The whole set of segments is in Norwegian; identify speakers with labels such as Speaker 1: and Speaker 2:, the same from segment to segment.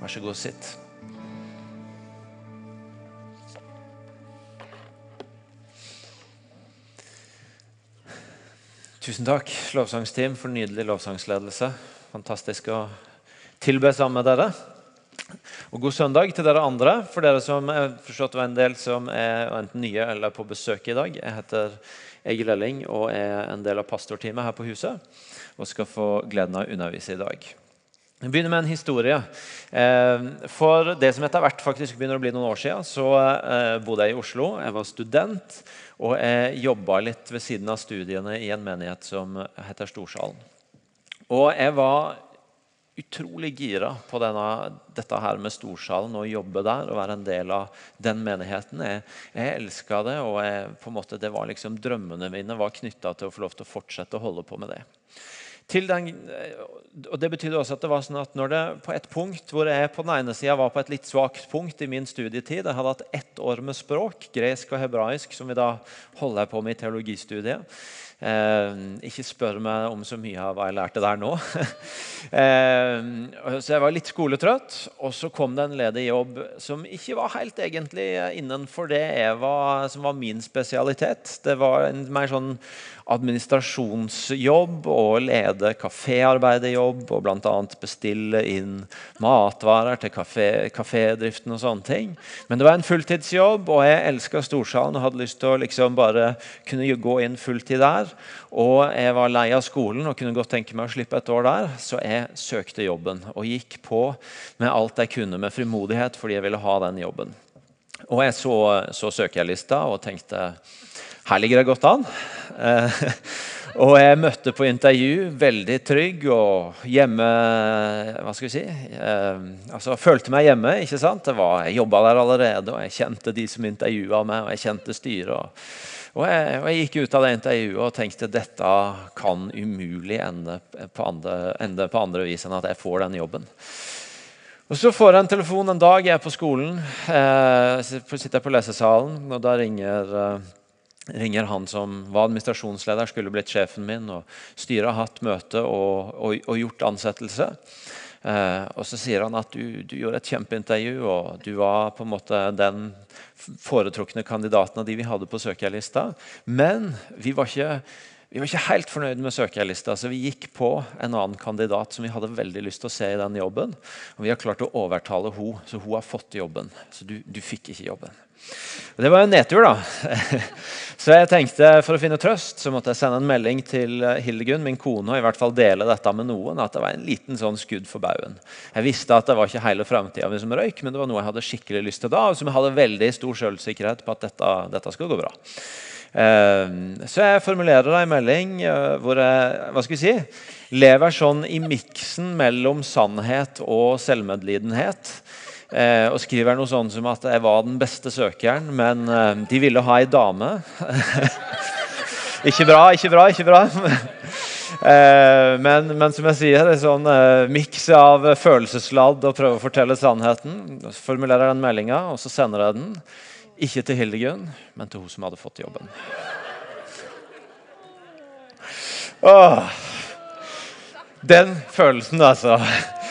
Speaker 1: Vær så god, sitt. Tusen takk, lovsangsteam, for nydelig lovsangsledelse. Fantastisk å tilbe sammen med dere. Og God søndag til dere andre. For dere som er forstått en del som er enten nye eller på besøk i dag. Jeg heter Egil Elling og er en del av pastorteamet her på huset. Og skal få gleden av å undervise i dag. Jeg begynner med en historie. Eh, for det som etter hvert faktisk begynner å bli noen år siden, så eh, bodde jeg i Oslo. Jeg var student, og jeg jobba litt ved siden av studiene i en menighet som heter Storsalen. Og jeg var utrolig gira på denne, dette her med Storsalen og jobbe der og være en del av den menigheten. Jeg, jeg elska det, og jeg, måte, det var liksom drømmene mine var knytta til å få lov til å fortsette å holde på med det. Den, og Det betydde også at det var sånn at når det på et punkt hvor jeg på den ene sida var på et litt svakt punkt i min studietid Jeg hadde hatt ett år med språk, gresk og hebraisk, som vi da holder på med i teologistudiet. Eh, ikke spør meg om så mye av hva jeg lærte der nå. eh, så jeg var litt skoletrøtt, og så kom det en ledig jobb som ikke var helt egentlig innenfor det var, som var min spesialitet. Det var en mer sånn administrasjonsjobb og lede kaféarbeiderjobb og bl.a. bestille inn matvarer til kafédriften og sånne ting. Men det var en fulltidsjobb, og jeg elska Storsalen og hadde lyst til å liksom bare kunne gå inn fulltid der. Og jeg var lei av skolen og kunne godt tenke meg å slippe et år der, så jeg søkte jobben og gikk på med alt jeg kunne med frimodighet fordi jeg ville ha den jobben. Og jeg så, så søkerlista og tenkte her ligger det godt an. Eh, og jeg møtte på intervju veldig trygg og hjemme Hva skal vi si? Eh, altså, følte meg hjemme. ikke sant? Var, jeg jobba der allerede, og jeg kjente de som intervjua meg, og jeg kjente styret. Og, jeg, og, jeg, gikk ut av det intervjuet og tenkte dette kan umulig ende på andre, ende på andre vis enn at jeg får den jobben. Og Så får jeg en telefon en dag jeg er på skolen. Eh, sitter på lesesalen, og da ringer eh, ringer han som var administrasjonsleder, skulle blitt sjefen min. og Styret har hatt møte og, og, og gjort ansettelse. Eh, og Så sier han at du, du, gjorde et kjempeintervju, og du var på en måte den foretrukne kandidaten av de vi hadde på søkerlista. Men vi var ikke vi var ikke helt fornøyd med søkerlista, så vi gikk på en annen kandidat som vi hadde veldig lyst til å se i den jobben. Og vi har klart å overtale henne, så hun har fått jobben. Så du, du fikk ikke jobben. Og det var en nedtur, da. Så jeg tenkte for å finne trøst så måtte jeg sende en melding til Hildegunn, min kone, og i hvert fall dele dette med noen. At det var en liten sånn skudd for baugen. Jeg visste at det var ikke hele framtida mi som røyk, men det var noe jeg hadde skikkelig lyst til da, og som jeg hadde veldig stor selvsikkerhet på at dette, dette skulle gå bra. Ehm, så jeg formulerer en melding eh, hvor jeg hva skal vi si, lever sånn i miksen mellom sannhet og selvmedlidenhet. Eh, og skriver noe sånn som at jeg var den beste søkeren, men eh, de ville ha ei dame. ikke bra, ikke bra, ikke bra. men, men, som jeg sier, en sånn eh, miks av følelsesladd og prøve å fortelle sannheten. Formulerer den meldinga, og så sender jeg den. Ikke til Hildegunn, men til hun som hadde fått jobben. Åh, den følelsen, altså.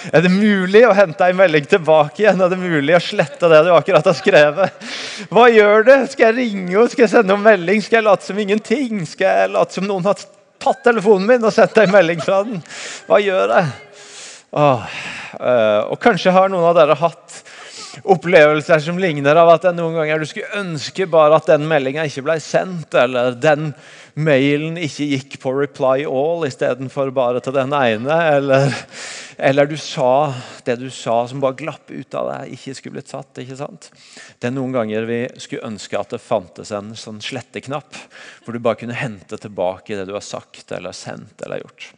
Speaker 1: Er det mulig å hente en melding tilbake igjen? Er det mulig å slette det du akkurat har skrevet? Hva gjør du? Skal jeg ringe henne? Skal jeg sende noen melding? Skal jeg late som ingenting? Skal jeg late som noen har tatt telefonen min og sendt en melding fra den? Hva gjør jeg? Åh, øh, og kanskje har noen av dere hatt opplevelser som ligner av at noen ganger du skulle ønske bare at den meldinga ikke ble sendt, eller den mailen ikke gikk på reply all istedenfor bare til den ene. Eller, eller, du sa det du sa som bare glapp ut av deg, ikke skulle blitt satt. ikke sant? Det er noen ganger vi skulle ønske at det fantes en sånn sletteknapp, hvor du bare kunne hente tilbake det du har sagt eller sendt eller gjort.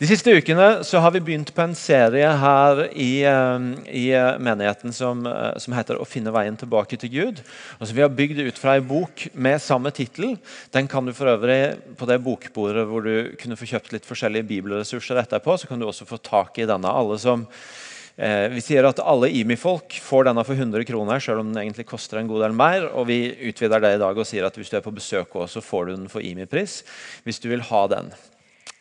Speaker 1: De siste ukene så har vi begynt på en serie her i, eh, i eh, menigheten som, eh, som, heter 'Å finne veien tilbake til Gud'. Og så Vi har bygd ut fra en bok med samme tittel. Den kan du for øvrig på det bokbordet hvor du kunne få kjøpt litt forskjellige bibelressurser etterpå. Så kan du også få tak i denne. Alle som Eh, vi sier at alle IMI-folk får denne for 100 kroner, selv om den egentlig koster en god del mer. Og vi utvider det i dag og sier at hvis du er på besøk også, så får du den for IMI-pris hvis du vil ha den.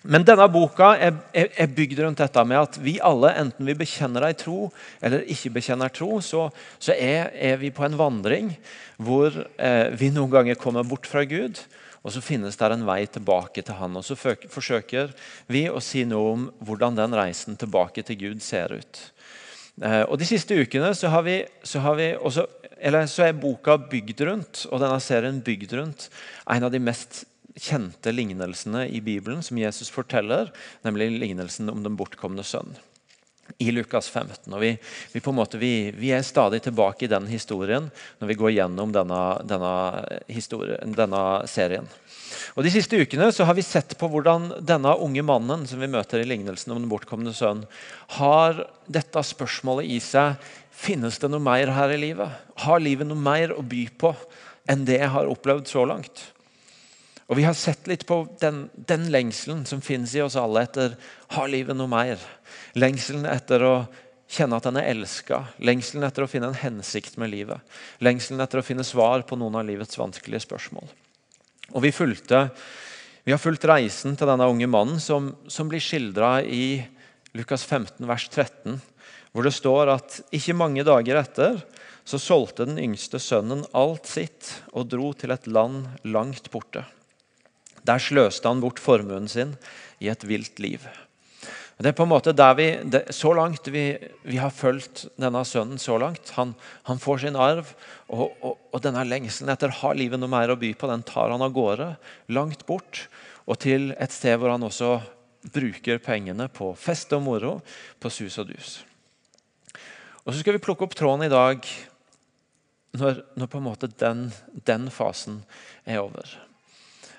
Speaker 1: Men denne boka er, er, er, bygd rundt dette med at vi alle, enten vi bekjenner ei tro eller ikke bekjenner tro, så, så er, er, vi på en vandring hvor eh, vi noen ganger kommer bort fra Gud. Og så finnes det en vei tilbake til Han. Og så forsøker vi å si noe om hvordan den reisen tilbake til Gud ser ut. Eh, og De siste ukene så, har vi, så, har vi også, så er boka bygd rundt, og denne serien bygd rundt en av de mest kjente lignelsene i Bibelen som Jesus forteller, nemlig lignelsen om den bortkomne sønn i Lukas 15. Og vi, vi, på en måte, vi, vi, er stadig tilbake i den historien når vi går gjennom denne, denne, denne, serien. Og De siste ukene så har vi sett på hvordan denne unge mannen som vi møter i lignelsen om den bortkomne sønn, har dette spørsmålet i seg. Finnes det noe mer her i livet? Har livet noe mer å by på enn det jeg har opplevd så langt? Og Vi har sett litt på den, den lengselen som finnes i oss alle etter har livet noe mer. Lengselen etter å kjenne at en er elska. Lengselen etter å finne en hensikt med livet. Lengselen etter å finne svar på noen av livets vanskelige spørsmål. Og Vi, fulgte, vi har fulgt reisen til denne unge mannen som, som blir skildra i Lukas 15, vers 13, hvor det står at ikke mange dager etter så solgte den yngste sønnen alt sitt og dro til et land langt borte. Der sløste han bort formuen sin i et vilt liv. Det er på en måte der vi, det, Så langt vi, vi, har fulgt denne sønnen så langt. Han, han får sin arv, og, og, og, denne lengselen etter har livet noe mer å by på, den tar han av gårde langt bort og til et sted hvor han også bruker pengene på fest og moro, på sus og dus. Og Så skal vi plukke opp tråden i dag når, når på en måte den, den fasen er over.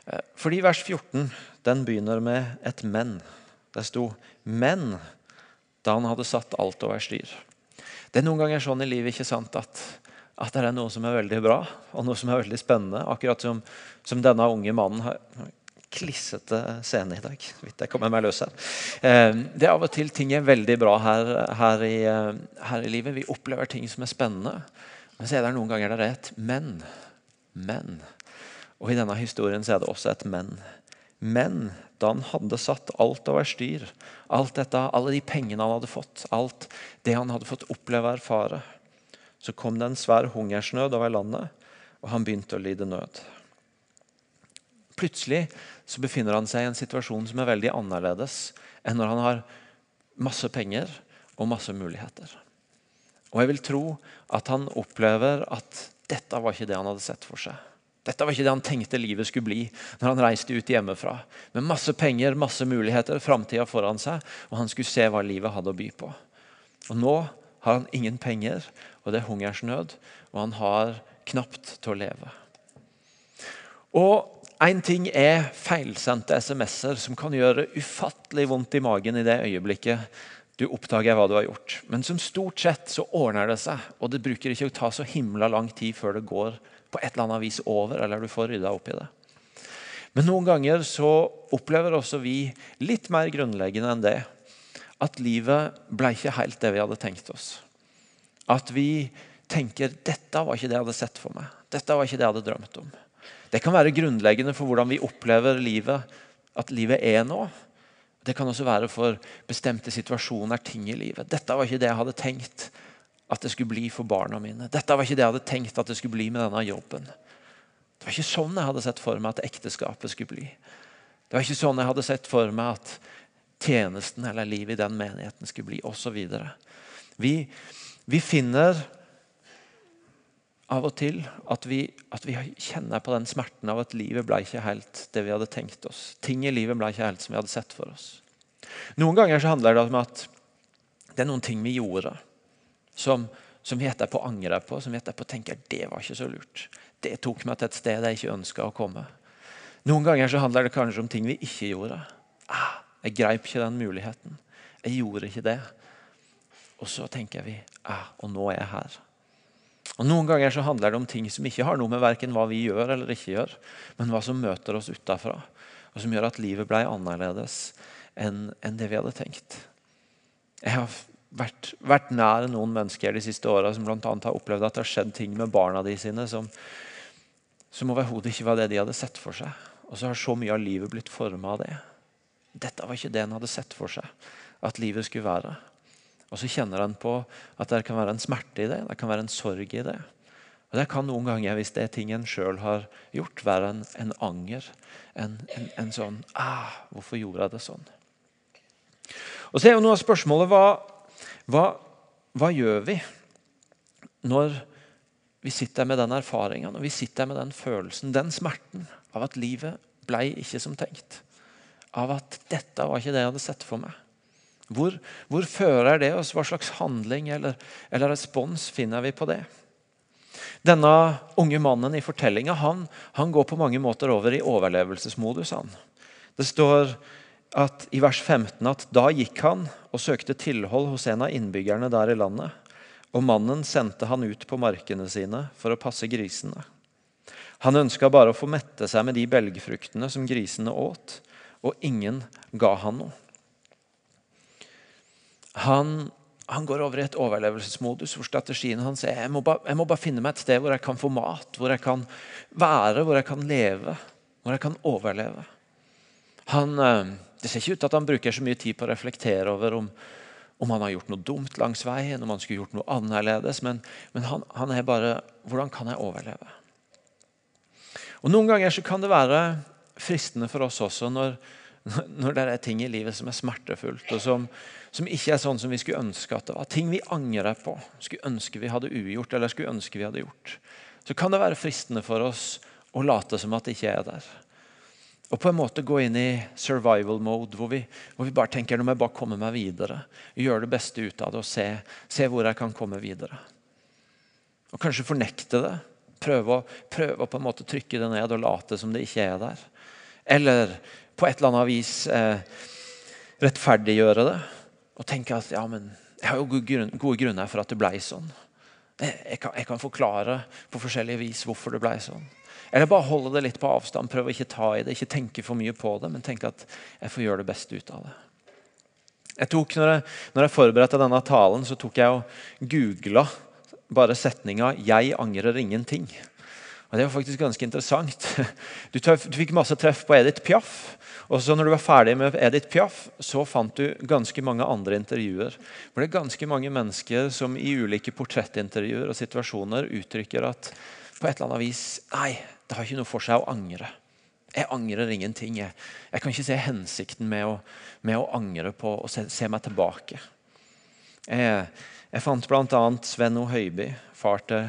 Speaker 1: Eh, fordi vers 14 den begynner med et 'men'. Det sto 'men' da han hadde satt alt over styr. Det er noen ganger sånn i livet ikke sant, at, at det er noe som er veldig bra, og noe som er veldig spennende. Akkurat som, som denne unge mannen har klissete scene i dag. jeg kommer meg løs her. Eh, det er av og til ting er veldig bra her, her, i, eh, her, i, livet. Vi opplever ting som er spennende. Men så er det noen ganger det er et men. Men. Og I denne historien så er det også et men. Men da han hadde satt alt over styr, alt dette, alle de pengene han hadde fått, alt det han hadde fått oppleve og erfare, så kom det en svær hungersnød over landet, og han begynte å lide nød. Plutselig så befinner han seg i en situasjon som er veldig annerledes enn når han har masse penger og masse muligheter. Og jeg vil tro at han opplever at dette var ikke det han hadde sett for seg. Dette var ikke det han tenkte livet skulle bli når han reiste ut hjemmefra. Med masse penger, masse muligheter, framtida foran seg, og han skulle se hva livet hadde å by på. Og Nå har han ingen penger, og det er hungersnød, og han har knapt til å leve. Og Én ting er feilsendte SMS-er som kan gjøre ufattelig vondt i magen i det øyeblikket du oppdager hva du har gjort. Men som stort sett så ordner det seg, og det bruker ikke å ta så himla lang tid før det går på et eller annet vis over, eller du får rydda opp i det. Men noen ganger så opplever også vi litt mer grunnleggende enn det at livet ble ikke helt det vi hadde tenkt oss. At vi tenker dette var ikke det jeg hadde sett for meg. Dette var ikke det jeg hadde drømt om. Det kan være grunnleggende for hvordan vi opplever livet, at livet er nå. Det kan også være for bestemte situasjoner, ting i livet. Dette var ikke det jeg hadde tenkt at det skulle bli for barna mine. Dette var ikke det jeg hadde tenkt at det skulle bli med denne jobben. Det var ikke sånn jeg hadde sett for meg at ekteskapet skulle bli. Det var ikke sånn jeg hadde sett for meg at tjenesten eller livet i den menigheten skulle bli, osv. Vi, vi finner av og til at vi, at vi, kjenner på den smerten av at livet ble ikke helt det vi hadde tenkt oss. Ting i livet ble ikke helt som vi hadde sett for oss. Noen ganger så handler det om at det er noen ting vi gjorde som, som vi etterpå angrer på, som vi etterpå tenker det var ikke så lurt. Det tok meg til et sted jeg ikke ønska å komme. Noen ganger så handler det kanskje om ting vi ikke gjorde. Ah, jeg greip ikke den muligheten. Jeg gjorde ikke det. Og så tenker vi ah, og nå er jeg her. Og Noen ganger så handler det om ting som ikke har noe med verken hva vi gjør eller ikke gjør, men hva som møter oss utafra, og som gjør at livet ble annerledes enn det vi hadde tenkt. Jeg har vært, vært nær noen mennesker de siste åra som annet har opplevd at det har skjedd ting med barna de sine som, som overhodet ikke var det de hadde sett for seg. Og så har så mye av livet blitt forma av det. dette var ikke det han hadde sett for seg at livet skulle være. Og så kjenner han på at det kan være en smerte i det, det kan være en sorg i det. Og Det kan noen ganger, hvis det er ting en sjøl har gjort, være en, en anger. En, en, en, sånn ah, 'Hvorfor gjorde jeg det sånn?' Og så er jo noe av spørsmålet hva, hva, hva gjør vi når vi sitter med den erfaringa, når vi sitter med den følelsen, den smerten av at livet ble ikke som tenkt? Av at dette var ikke det jeg hadde sett for meg? Hvor, hvor fører det oss? Hva slags handling eller, eller respons finner vi på det? Denne unge mannen i fortellinga han, han, går på mange måter over i overlevelsesmodus. Han. Det står at, i vers 15 at da gikk han og søkte tilhold hos en av innbyggerne der i landet. Og mannen sendte han ut på markene sine for å passe grisene. Han ønska bare å få mette seg med de belgfruktene som grisene åt, og ingen ga han noe. Han, han, går over i et overlevelsesmodus hvor strategien hans er jeg må, bare, jeg må bare finne meg et sted hvor jeg kan få mat, hvor jeg kan være, hvor jeg kan leve, hvor jeg kan overleve. Han, eh, det ser ikke ut til at han bruker så mye tid på å reflektere over om, om han har gjort noe dumt langs veien, om han skulle gjort noe annerledes. Men, men han, han, er bare Hvordan kan jeg overleve? Og Noen ganger så kan det være fristende for oss også når, når det er ting i livet som er smertefullt, og som, som ikke er sånn som vi skulle ønske at det var. Ting vi angrer på, skulle ønske vi hadde ugjort eller skulle ønske vi hadde gjort. Så kan det være fristende for oss å late som at det ikke er der. Og på en måte gå inn i survival mode, hvor vi, hvor vi bare tenker nå må jeg bare komme meg videre. Gjøre det beste ut av det og se, se, hvor jeg kan komme videre. Og kanskje fornekte det. Prøve å, prøve å på en måte trykke det ned og late som det ikke er der. Eller på et eller annet vis eh, rettferdiggjøre det og tenke at ja, men jeg har jo gode grunner for at det ble sånn. Jeg kan, jeg kan, forklare på forskjellige vis hvorfor det ble sånn. Eller bare holde det litt på avstand, prøve å ikke ta i det, ikke tenke for mye på det, men tenke at jeg får gjøre det beste ut av det. Jeg tok, når jeg, når jeg forberedte denne talen, så tok jeg og googla bare setninga 'Jeg angrer ingenting'. Og Det var faktisk ganske interessant. Du, du fikk masse treff på Edith Piaf. Og så når du var ferdig med Edith Piaf, så fant du ganske mange andre intervjuer. Hvor det er ganske mange mennesker som i ulike portrettintervjuer og situasjoner uttrykker at på et eller annet vis Nei, det har ikke noe for seg å angre. Jeg angrer ingenting. Jeg, jeg kan ikke se hensikten med å, med å angre på å se, se meg tilbake. Jeg, jeg fant bl.a. Sven O. Høiby, far til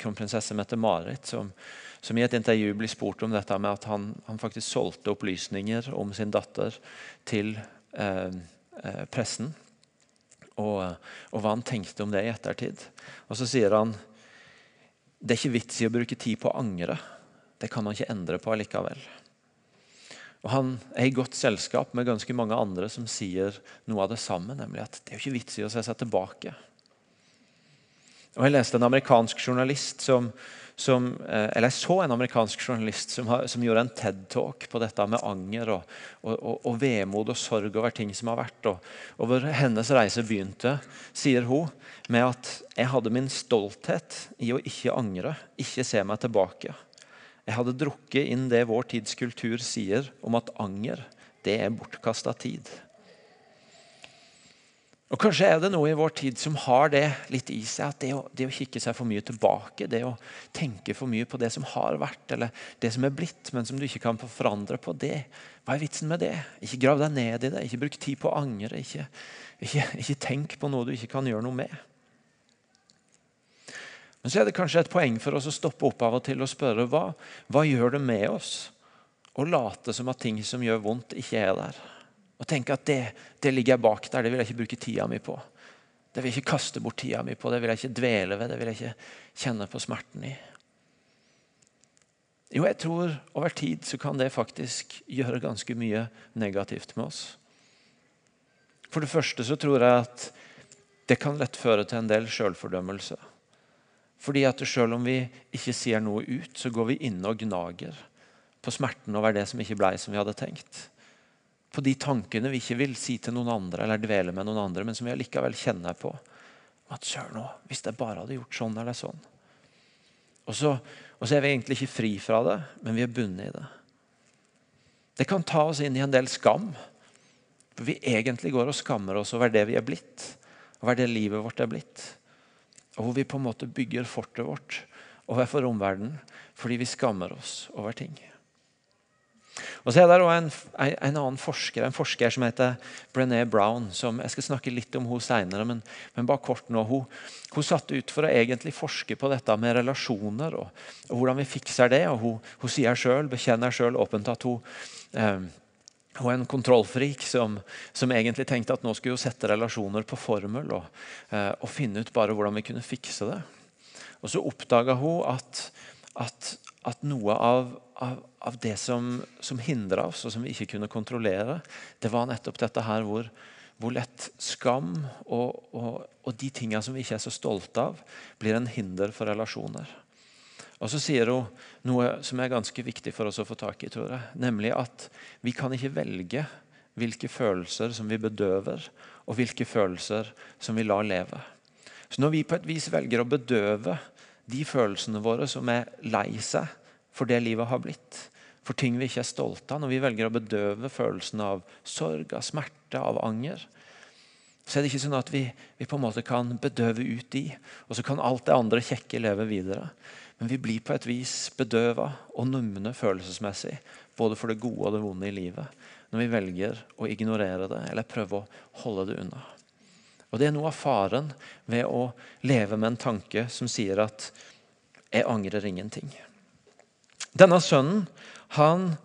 Speaker 1: kronprinsesse Mette-Marit, som som i et intervju blir spurt om dette med at han, han faktisk solgte opplysninger om sin datter til eh, eh, pressen. Og, og, hva han tenkte om det i ettertid. Og så sier han det er ikke vits i å bruke tid på å angre. Det kan man ikke endre på allikevel. Og Han er i godt selskap med ganske mange andre som sier noe av det samme, nemlig at det er jo ikke vits i å se seg tilbake. Og Jeg leste en amerikansk journalist som, som, eh, eller Jeg så en amerikansk journalist som, har, som gjorde en TED-talk på dette med anger og, og, og, og, vemod og sorg over ting som har vært. Og, og hvor hennes reise begynte, sier hun, med at jeg hadde min stolthet i å ikke angre, ikke se meg tilbake. Jeg hadde drukket inn det vår tids kultur sier om at anger det er bortkasta tid. Og Kanskje er det noe i vår tid som har det litt i seg. at det å, det å, kikke seg for mye tilbake, det å tenke for mye på det som har vært, eller det som er blitt, men som du ikke kan forandre på, det, hva er vitsen med det? Ikke grav deg ned i det, ikke bruk tid på å angre. Ikke, ikke, ikke tenk på noe du ikke kan gjøre noe med. Men så er det kanskje et poeng for oss å stoppe opp av og til og spørre hva, hva gjør det med oss å late som at ting som gjør vondt, ikke er der. Og tenke at det, det ligger bak der, det vil jeg ikke bruke tida mi på. Det vil jeg ikke kaste bort tida mi på, det vil jeg ikke dvele ved, det vil jeg ikke kjenne på smerten i. Jo, jeg tror over tid så kan det faktisk gjøre ganske mye negativt med oss. For det første så tror jeg at det kan lett føre til en del sjølfordømmelse. Fordi at selv om vi ikke sier noe ut, så går vi inne og gnager på smerten over det som ikke blei som vi hadde tenkt på de tankene vi ikke vil si til noen andre eller dvele med noen andre, men som vi allikevel kjenner på. At søren òg, hvis jeg bare hadde gjort sånn eller sånn. Og så, og så, er vi egentlig ikke fri fra det, men vi er bundet i det. Det kan ta oss inn i en del skam. For vi egentlig går og skammer oss over det vi er blitt, over det livet vårt er blitt. Og hvor vi på en måte bygger fortet vårt overfor omverdenen fordi vi skammer oss over ting. Og så er det en, en, annen forsker en forsker som heter Brené Brown. som Jeg skal snakke litt om henne senere, men, men, bare kort nå. Hun, hun satte ut for å egentlig forske på dette med relasjoner og, og hvordan vi fikser det. og Hun, hun sier selv, bekjenner sjøl åpent at hun eh, hun er en kontrollfrik som, som, egentlig tenkte at nå skulle hun sette relasjoner på formel og, eh, og, finne ut bare hvordan vi kunne fikse det. Og Så oppdaga hun at, at, at noe av, av, av, det som, som hindra oss, og som vi ikke kunne kontrollere, det var nettopp dette her hvor, hvor lett skam og, og, og de tinga som vi ikke er så stolte av, blir en hinder for relasjoner. Og Så sier hun noe som er ganske viktig for oss å få tak i, tror jeg. Nemlig at vi kan ikke velge hvilke følelser som vi bedøver, og hvilke følelser som vi lar leve. Så Når vi på et vis velger å bedøve de følelsene våre som er lei seg for det livet har blitt, for ting vi ikke er stolte av, når vi velger å bedøve følelsen av sorg, av smerte, av anger, så er det ikke sånn at vi, vi på en måte kan bedøve ut de, og så kan alt det andre kjekke leve videre. Men vi blir på et vis bedøva og numne følelsesmessig, både for det gode og det vonde i livet, når vi velger å ignorere det eller prøve å holde det unna. Og Det er noe av faren ved å leve med en tanke som sier at 'jeg angrer ingenting'. Denne sønnen han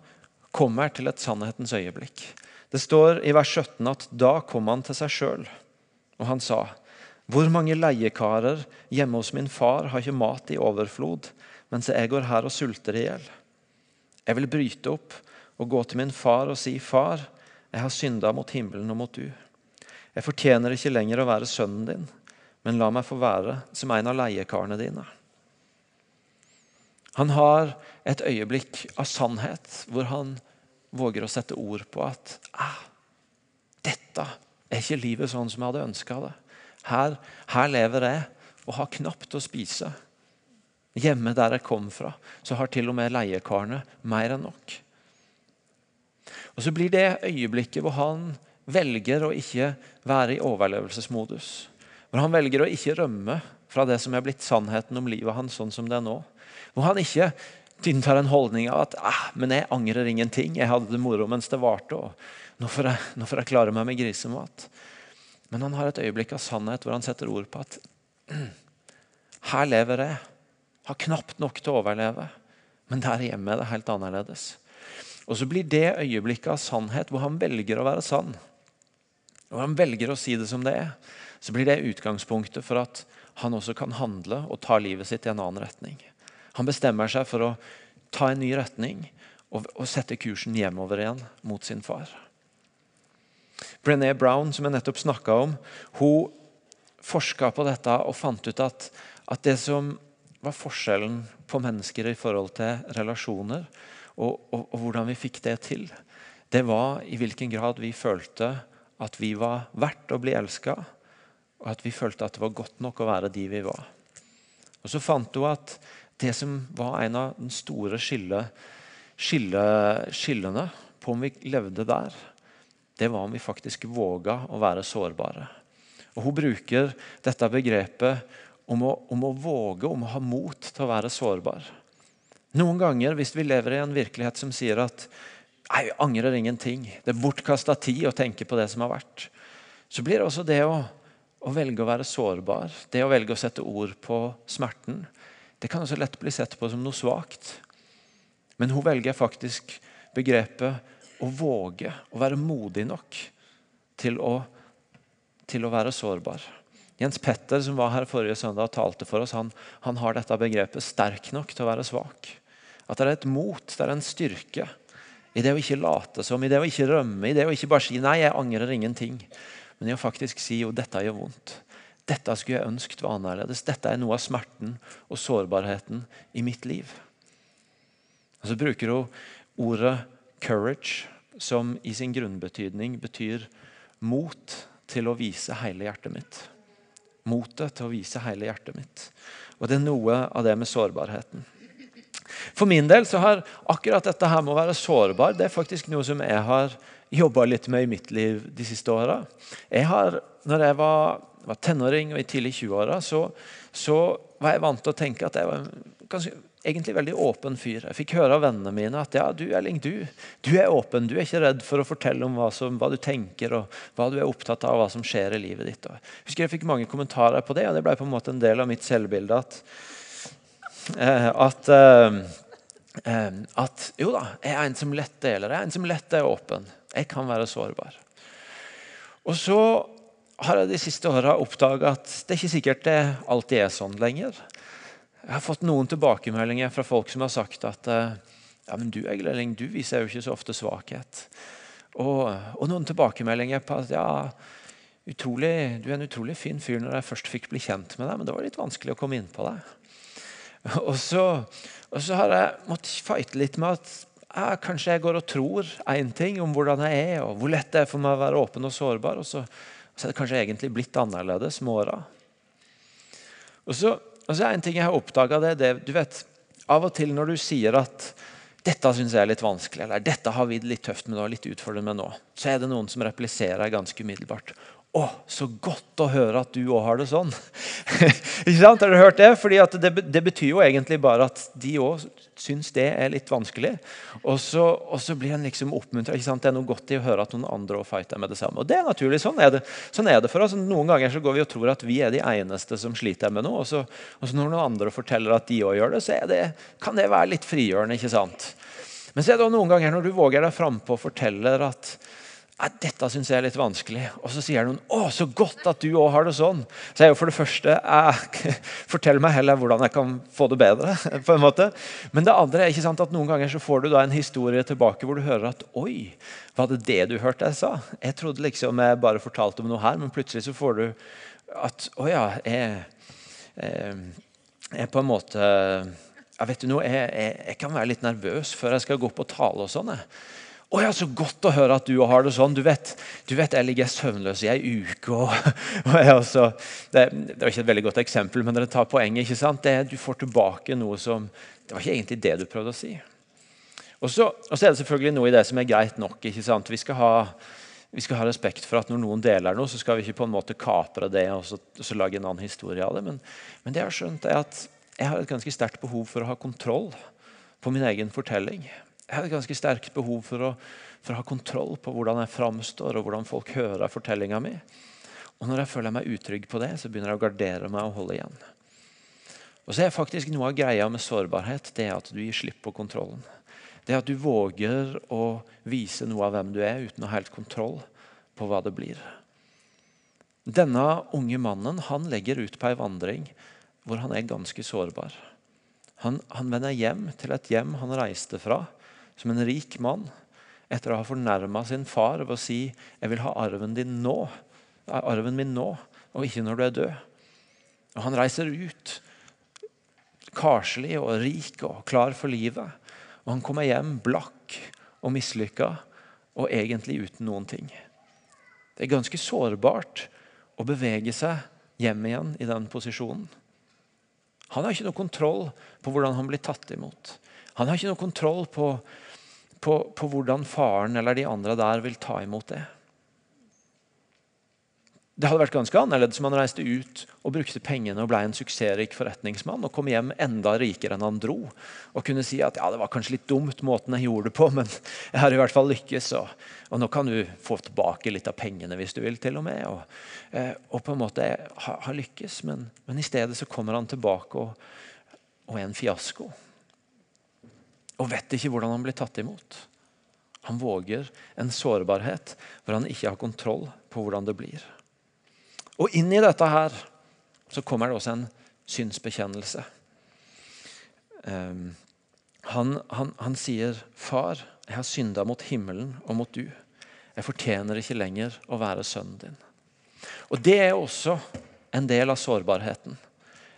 Speaker 1: kommer til et sannhetens øyeblikk. Det står i vers 17 at da kom han til seg sjøl, og han sa hvor mange leiekarer hjemme hos min far har ikke mat i overflod, mens jeg går her og sulter i hjel? Jeg vil bryte opp og gå til min far og si, Far, jeg har synda mot himmelen og mot du. Jeg fortjener ikke lenger å være sønnen din, men la meg få være som en av leiekarene dine. Han har et øyeblikk av sannhet hvor han våger å sette ord på at ah, dette er ikke livet sånn som jeg hadde ønska det. Her, her lever jeg og har knapt å spise. Hjemme der jeg kom fra, så har til og med leiekarene mer enn nok. Og Så blir det øyeblikket hvor han velger å ikke være i overlevelsesmodus. Hvor han velger å ikke rømme fra det som er blitt sannheten om livet hans sånn som det er nå. Hvor han ikke inntar en holdning av at ah, men jeg angrer ingenting. Jeg hadde det moro mens det varte. og Nå får jeg, nå får jeg klare meg med grisemat. Men han har et øyeblikk av sannhet hvor han setter ord på at her lever jeg. Har knapt nok til å overleve. Men der hjemme er det helt annerledes. Og så blir det øyeblikket av sannhet hvor han velger å være sann. Og han velger å si det som det er. Så blir det utgangspunktet for at han også kan handle og ta livet sitt i en annen retning. Han bestemmer seg for å ta en ny retning og, og sette kursen hjemover igjen mot sin far. Brené Brown, som jeg nettopp snakka om, hun forska på dette og fant ut at, at, det som var forskjellen på mennesker i forhold til relasjoner, og, og, og, hvordan vi fikk det til, det var i hvilken grad vi følte at vi var verdt å bli elska, og at vi følte at det var godt nok å være de vi var. Og Så fant hun at det som var en av de store skille, skille, skillene på om vi levde der, det var om vi faktisk våga å være sårbare. Og Hun bruker dette begrepet om å, om å, våge, om å ha mot til å være sårbar. Noen ganger, hvis vi lever i en virkelighet som sier at nei, jeg angrer ingenting, det er bortkasta tid å tenke på det som har vært, så blir det også det å, å velge å være sårbar, det å velge å sette ord på smerten, det kan også lett bli sett på som noe svakt. Men hun velger faktisk begrepet å våge å være modig nok til å, til å være sårbar. Jens Petter som var her forrige søndag og talte for oss, han, han, har dette begrepet 'sterk nok til å være svak'. At det er et mot, det er en styrke i det å ikke late som, i det å ikke rømme, i det å ikke bare si 'nei, jeg angrer ingenting', men i å faktisk si 'jo, dette gjør vondt'. Dette skulle jeg ønsket var annerledes. Dette er noe av smerten og sårbarheten i mitt liv. Og Så bruker hun ordet Courage, som i sin grunnbetydning betyr mot til å vise hele hjertet mitt. Motet til å vise hele hjertet mitt. Og det er noe av det med sårbarheten. For min del så har akkurat dette her med å være sårbar det er faktisk noe som jeg har jobba litt med i mitt liv de siste åra. Når jeg var, var, tenåring og i tidlig 20-åra, så, så, var jeg vant til å tenke at jeg var ganske, egentlig veldig åpen fyr. Jeg fikk høre av vennene mine at ja, du Erling, du, du er åpen. Du er ikke redd for å fortelle om hva, som, hva, du tenker og hva du er opptatt av, hva som skjer i livet ditt. Og jeg husker jeg fikk mange kommentarer på det, og det ble på en måte en del av mitt selvbilde. at, at eh, eh, at jo da, jeg er en som lett deler, jeg er en som lett er åpen. Jeg kan være sårbar. Og så har jeg de siste åra oppdaga at det er ikke sikkert det alltid er sånn lenger. Jeg har fått noen tilbakemeldinger fra folk som har sagt at eh, ja, men du Egil du viser jo ikke så ofte svakhet. Og, og, noen tilbakemeldinger på at ja, utrolig, du er en utrolig fin fyr når jeg først fikk bli kjent med deg, men det var litt vanskelig å komme inn på deg. Og så, og så har jeg måttet fighte litt med at ja, kanskje jeg går og tror én ting om hvordan jeg er, og hvor lett det er for meg å være åpen og sårbar. Og så, så er det kanskje egentlig blitt annerledes med åra. Og og så er en ting jeg har oppdaga, det, det du vet, Av og til når du sier at dette syns jeg er litt vanskelig, eller dette har vi det litt tøft med nå, litt utfordrende med nå, så er det noen som repliserer ganske umiddelbart. Å, så godt å høre at du òg har det sånn. ikke sant? Har dere hørt det? Fordi det, det, betyr jo egentlig bare at de òg syns det er litt vanskelig. Og så, og så blir en liksom oppmuntra. Det er noe godt i å høre at noen andre òg fighter med det samme. Og det er naturlig. Sånn er det, sånn er det for oss. Noen ganger så går vi og tror at vi er de eneste som sliter med noe. Og så, og så når noen andre forteller at de òg gjør det, så det, kan det være litt frigjørende. ikke sant? Men så er det noen ganger når du våger deg frampå og forteller at dette syns jeg er litt vanskelig. Og så sier noen å, så godt at du òg har det sånn. Så jeg er jo for det første jeg, Fortell meg heller hvordan jeg kan få det bedre. på en måte. Men det andre er ikke sant at noen ganger så får du da en historie tilbake hvor du hører at oi, var det det du hørte jeg sa? Jeg trodde liksom jeg bare fortalte om noe her, men plutselig så får du at å ja, jeg, jeg, jeg på en måte jeg vet du noe, jeg, jeg, jeg, kan være litt nervøs før jeg skal gå opp og tale. og sånn. Å ja, Så godt å høre at du har det sånn. Du vet, du vet jeg ligger søvnløs i ei uke. Og, og også, det, det, var ikke et veldig godt eksempel, men dere tar poenget. ikke sant? Det, du får tilbake noe som Det var ikke egentlig det du prøvde å si. Og så, er det selvfølgelig noe i det som er greit nok. ikke sant? Vi skal, ha, vi skal ha respekt for at når noen deler noe, så skal vi ikke på en måte kapre det og så, så lage en annen historie av det. Men, men det jeg har skjønt er at jeg har et ganske sterkt behov for å ha kontroll på min egen fortelling. Jeg har et ganske sterkt behov for å, for å ha kontroll på hvordan jeg framstår og hvordan folk hører fortellinga mi. Og når jeg føler meg utrygg på det, så begynner jeg å gardere meg og holde igjen. Og så er faktisk Noe av greia med sårbarhet det er at du gir slipp på kontrollen. Det er at du våger å vise noe av hvem du er, uten å ha helt kontroll på hva det blir. Denne unge mannen han legger ut på ei vandring hvor han er ganske sårbar. Han, han vender hjem til et hjem han reiste fra, som en rik mann etter å ha fornærma sin far ved å si 'Jeg vil ha arven din nå', arven min nå, og ikke når du er død. Og Han reiser ut karslig og rik og klar for livet. Og han kommer hjem blakk og mislykka og egentlig uten noen ting. Det er ganske sårbart å bevege seg hjem igjen i den posisjonen. Han har ikke noe kontroll på hvordan han blir tatt imot. Han har ikke noe kontroll på på, på hvordan faren eller de andre der vil ta imot det. Det hadde vært ganske annerledes om han reiste ut og brukte pengene og ble en suksessrik forretningsmann og kom hjem enda rikere enn han dro. Og kunne si at ja, det var kanskje litt dumt måten jeg gjorde det på, men jeg har i hvert fall lykkes. Og, og nå kan du få tilbake litt av pengene hvis du vil, til og med. Og, eh, og på en måte ha, ha lykkes. Men, men, i stedet så kommer han tilbake og, og er en fiasko og vet ikke hvordan han blir tatt imot. Han våger en sårbarhet hvor han ikke har kontroll på hvordan det blir. Og inn i dette her så kommer det også en synsbekjennelse. Um, han, han, han, sier, 'Far, jeg har synda mot himmelen og mot du.' 'Jeg fortjener ikke lenger å være sønnen din.' Og Det er også en del av sårbarheten.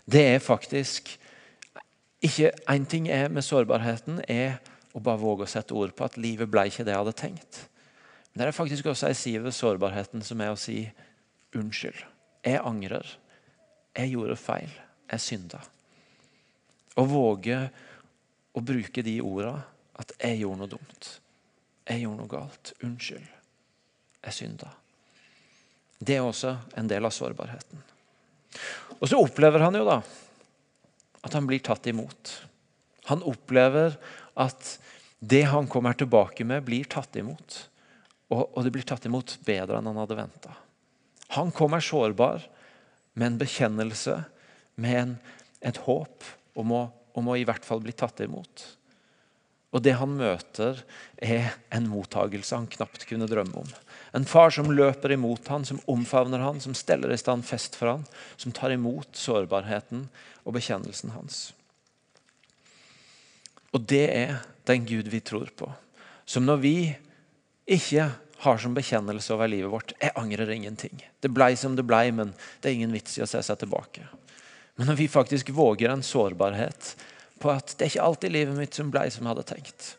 Speaker 1: Det er faktisk ikke En ting er med sårbarheten er å bare våge å sette ord på at livet ble ikke det jeg hadde tenkt. Men det er faktisk også en side ved sårbarheten som er å si unnskyld. Jeg angrer. Jeg gjorde feil. Jeg synda. Å våge å bruke de orda at 'jeg gjorde noe dumt'. Jeg gjorde noe galt. Unnskyld. Jeg synda. Det er også en del av sårbarheten. Og så opplever han jo da at han blir tatt imot. Han opplever at det han kommer tilbake med, blir tatt imot. Og, og det blir tatt imot bedre enn han hadde venta. Han kommer sårbar med en bekjennelse, med en, et håp om å, om å i hvert fall bli tatt imot. Og det han møter, er en mottagelse han knapt kunne drømme om. En far som løper imot han, som omfavner han, som steller i stand fest for han, som tar imot sårbarheten og bekjennelsen hans. Og det er den Gud vi tror på. Som når vi ikke har som bekjennelse over livet vårt 'Jeg angrer ingenting'. Det blei som det blei, men det er ingen vits i å se seg tilbake. Men når vi faktisk våger en sårbarhet på at det er ikke alltid livet mitt som blei som jeg hadde tenkt.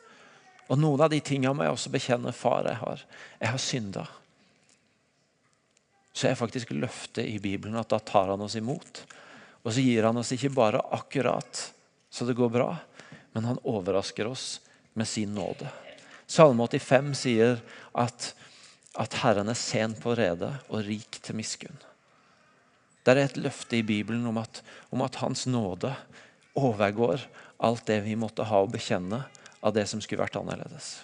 Speaker 1: Og noen av de tingene må jeg også bekjenne far jeg har. Jeg har synda. Så er faktisk løftet i Bibelen at da tar han oss imot. Og så gir han oss ikke bare akkurat så det går bra, men han overrasker oss med sin nåde. Salme 85 sier at, at Herren er sen på rede og rik til miskunn. Det er et løfte i Bibelen om at, om at Hans nåde overgår alt det vi måtte ha å bekjenne av det som skulle vært annerledes.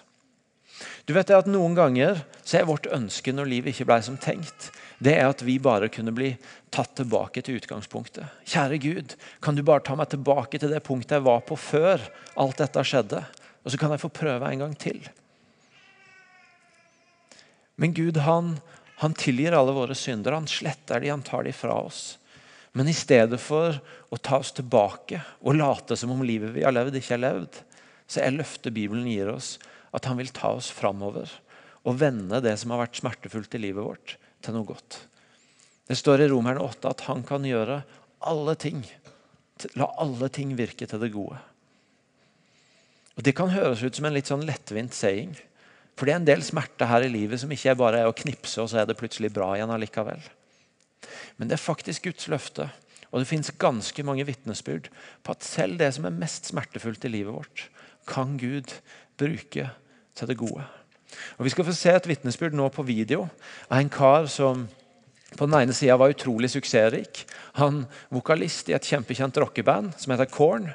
Speaker 1: Du vet at Noen ganger så er vårt ønske når livet ikke ble som tenkt, det er at vi bare kunne bli tatt tilbake til utgangspunktet. Kjære Gud, kan du bare ta meg tilbake til det punktet jeg var på før alt dette skjedde? Og så kan jeg få prøve en gang til. Men Gud han, han tilgir alle våre synder. Han sletter de, han tar de fra oss. Men i stedet for å ta oss tilbake og late som om livet vi har levd, ikke er levd, så er løftet Bibelen gir oss, at han vil ta oss framover og vende det som har vært smertefullt i livet vårt, til noe godt. Det står i Romerne 8 at han kan gjøre alle ting. La alle ting virke til det gode. Og Det kan høres ut som en litt sånn lettvint saying. For det er en del smerte her i livet som ikke bare er å knipse, og så er det plutselig bra igjen allikevel. Men det er faktisk Guds løfte. Og det fins ganske mange vitnesbyrd på at selv det som er mest smertefullt i livet vårt, kan Gud bruke til det gode. Og Vi skal få se et vitnesbyrd nå på video av en kar som på den ene sida var utrolig suksessrik. Han vokalist i et kjempekjent rockeband som heter Korn.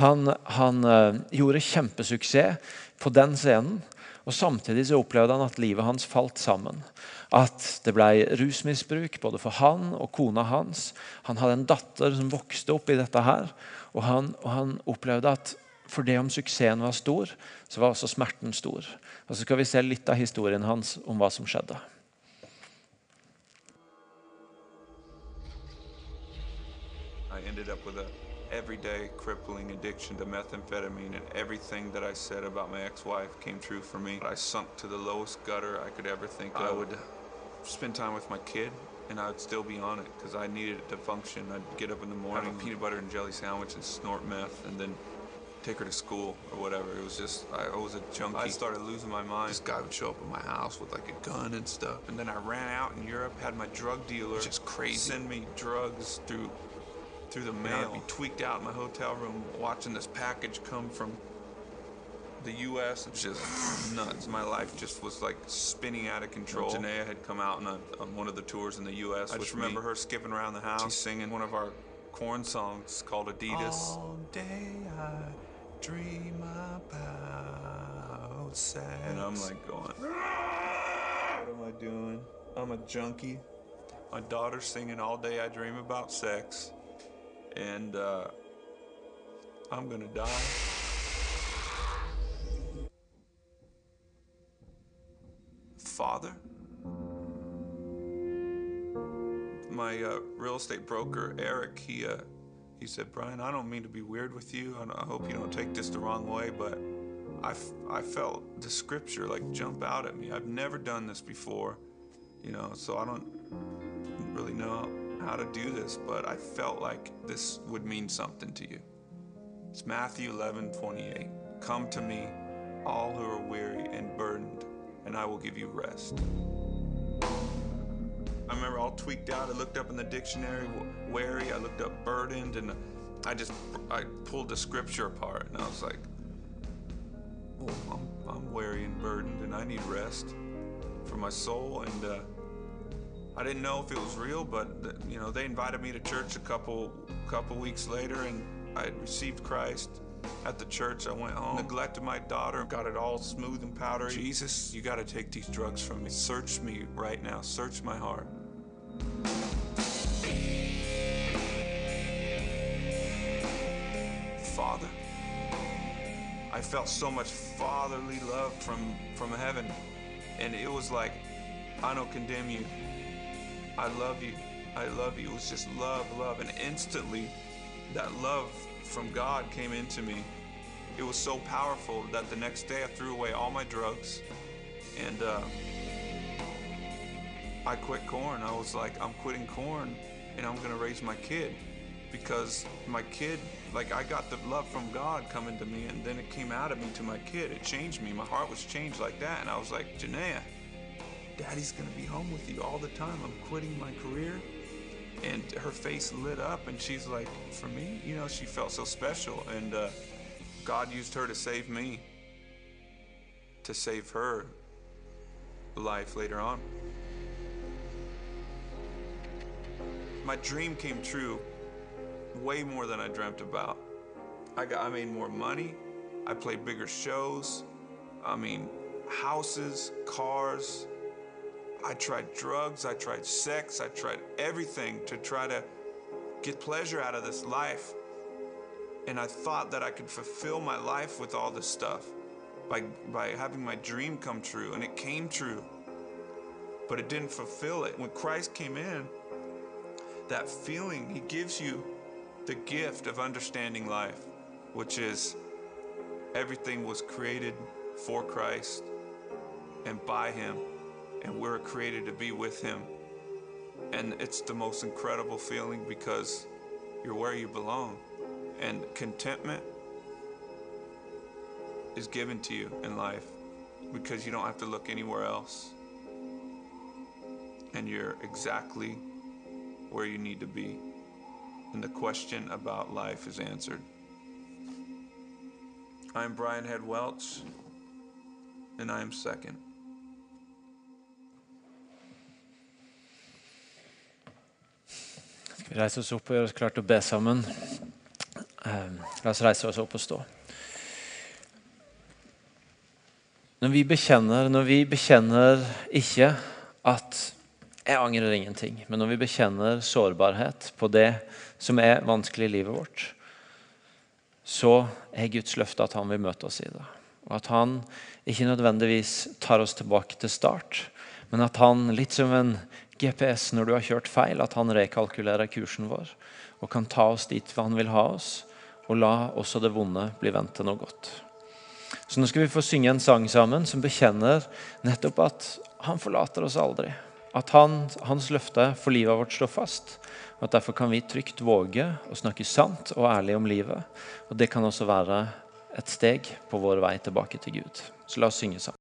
Speaker 1: Han, han uh, gjorde kjempesuksess på den scenen. Og Samtidig så opplevde han at livet hans falt sammen. At det ble rusmisbruk både for han og kona hans. Han hadde en datter som vokste opp i dette her. Og han, og han opplevde at for det om suksessen var stor, så var også smerten stor. Og Så skal vi se litt av historien hans om hva som skjedde.
Speaker 2: I ended up with a everyday crippling addiction to methamphetamine and everything that I said about my ex-wife came true for me. I sunk to the lowest gutter I could ever think of. I would spend time with my kid and I would still be on it because I needed it to function. I'd get up in the morning, have a peanut butter and jelly sandwich and snort meth and then take her to school or whatever. It was just, I was a junkie. I started losing my mind. This guy would show up at my house with like a gun and stuff. And then I ran out in Europe, had my drug dealer just crazy send me drugs through through the mail. I'd be tweaked out in my hotel room watching this package come from the U.S. It's just nuts. My life just was like spinning out of control. Janaea had come out on, a, on one of the tours in the U.S. I just remember me. her skipping around the house, She's singing one of our corn songs called Adidas. All day I dream about sex. And I'm like going, what am I doing? I'm a junkie. My daughter's singing all day I dream about sex. And uh, I'm gonna die. Father? My uh, real estate broker, Eric, he uh, he said, Brian, I don't mean to be weird with you. I hope you don't take this the wrong way, but I, I felt the scripture like jump out at me. I've never done this before, you know, so I don't really know how to do this, but I felt like this would mean something to you. It's Matthew 11, 28. Come to me, all who are weary and burdened, and I will give you rest. I remember all tweaked out. I looked up in the dictionary, wary. I looked up burdened, and I just I pulled the scripture apart, and I was like, "Oh, I'm, I'm weary and burdened, and I need rest." for my soul. And uh, I didn't know if it was real, but you know, they invited me to church a couple couple weeks later, and I had received Christ. At the church, I went home, neglected my daughter, got it all smooth and powdery. Jesus, you got to take these drugs from me. Search me right now. Search my heart. I felt so much fatherly love from from heaven, and it was like, I don't condemn you. I love you. I love you. It was just love, love, and instantly, that love from God came into me. It was so powerful that the next day I threw away all my drugs, and uh, I quit corn. I was like, I'm quitting corn, and I'm gonna raise my kid because my kid like i got the love from god coming to me and then it came out of me to my kid. It changed me. My heart was changed like that and i was like Janaea, daddy's gonna be home with you all the time. I'm quitting my career. And her face lit up and she's like for me? You know she felt so special and uh, god used her to save me to save her life later on. My dream came true way more than I dreamt about. I got I made more money. I played bigger shows. I mean, houses, cars. I tried drugs, I tried sex, I tried everything to try to get pleasure out of this life. And I thought that I could fulfill my life with all this stuff by by having my dream come true and it came true. But it didn't fulfill it. When Christ came in, that feeling he gives you the gift of understanding life, which is everything was created for Christ and by Him, and we're created to be with Him. And it's the most incredible feeling because you're where you belong. And contentment is given to you in life because you don't have to look anywhere else. And you're exactly where you need to be and the question about life is answered. I'm Brian Head Welch, and I am second.
Speaker 1: Skal vi reise oss opp og gjøre oss klare til å be sammen? Eh, La oss reise oss opp og stå. Når vi bekjenner, når vi bekjenner ikke at jeg angrer ingenting, men når vi bekjenner sårbarhet på det som er vanskelig i livet vårt, så er Guds løfte at han vil møte oss i det. Og at han ikke nødvendigvis tar oss tilbake til start, men at han, litt som en GPS når du har kjørt feil, at han rekalkulerer kursen vår og kan ta oss dit han vil ha oss, og la også det vonde bli vendt til noe godt. Så nå skal vi få synge en sang sammen som bekjenner nettopp at han forlater oss aldri. At han, hans løfte for livet vårt står fast. Og at Derfor kan vi trygt våge å snakke sant og ærlig om livet. Og Det kan også være et steg på vår vei tilbake til Gud. Så la oss synge sammen.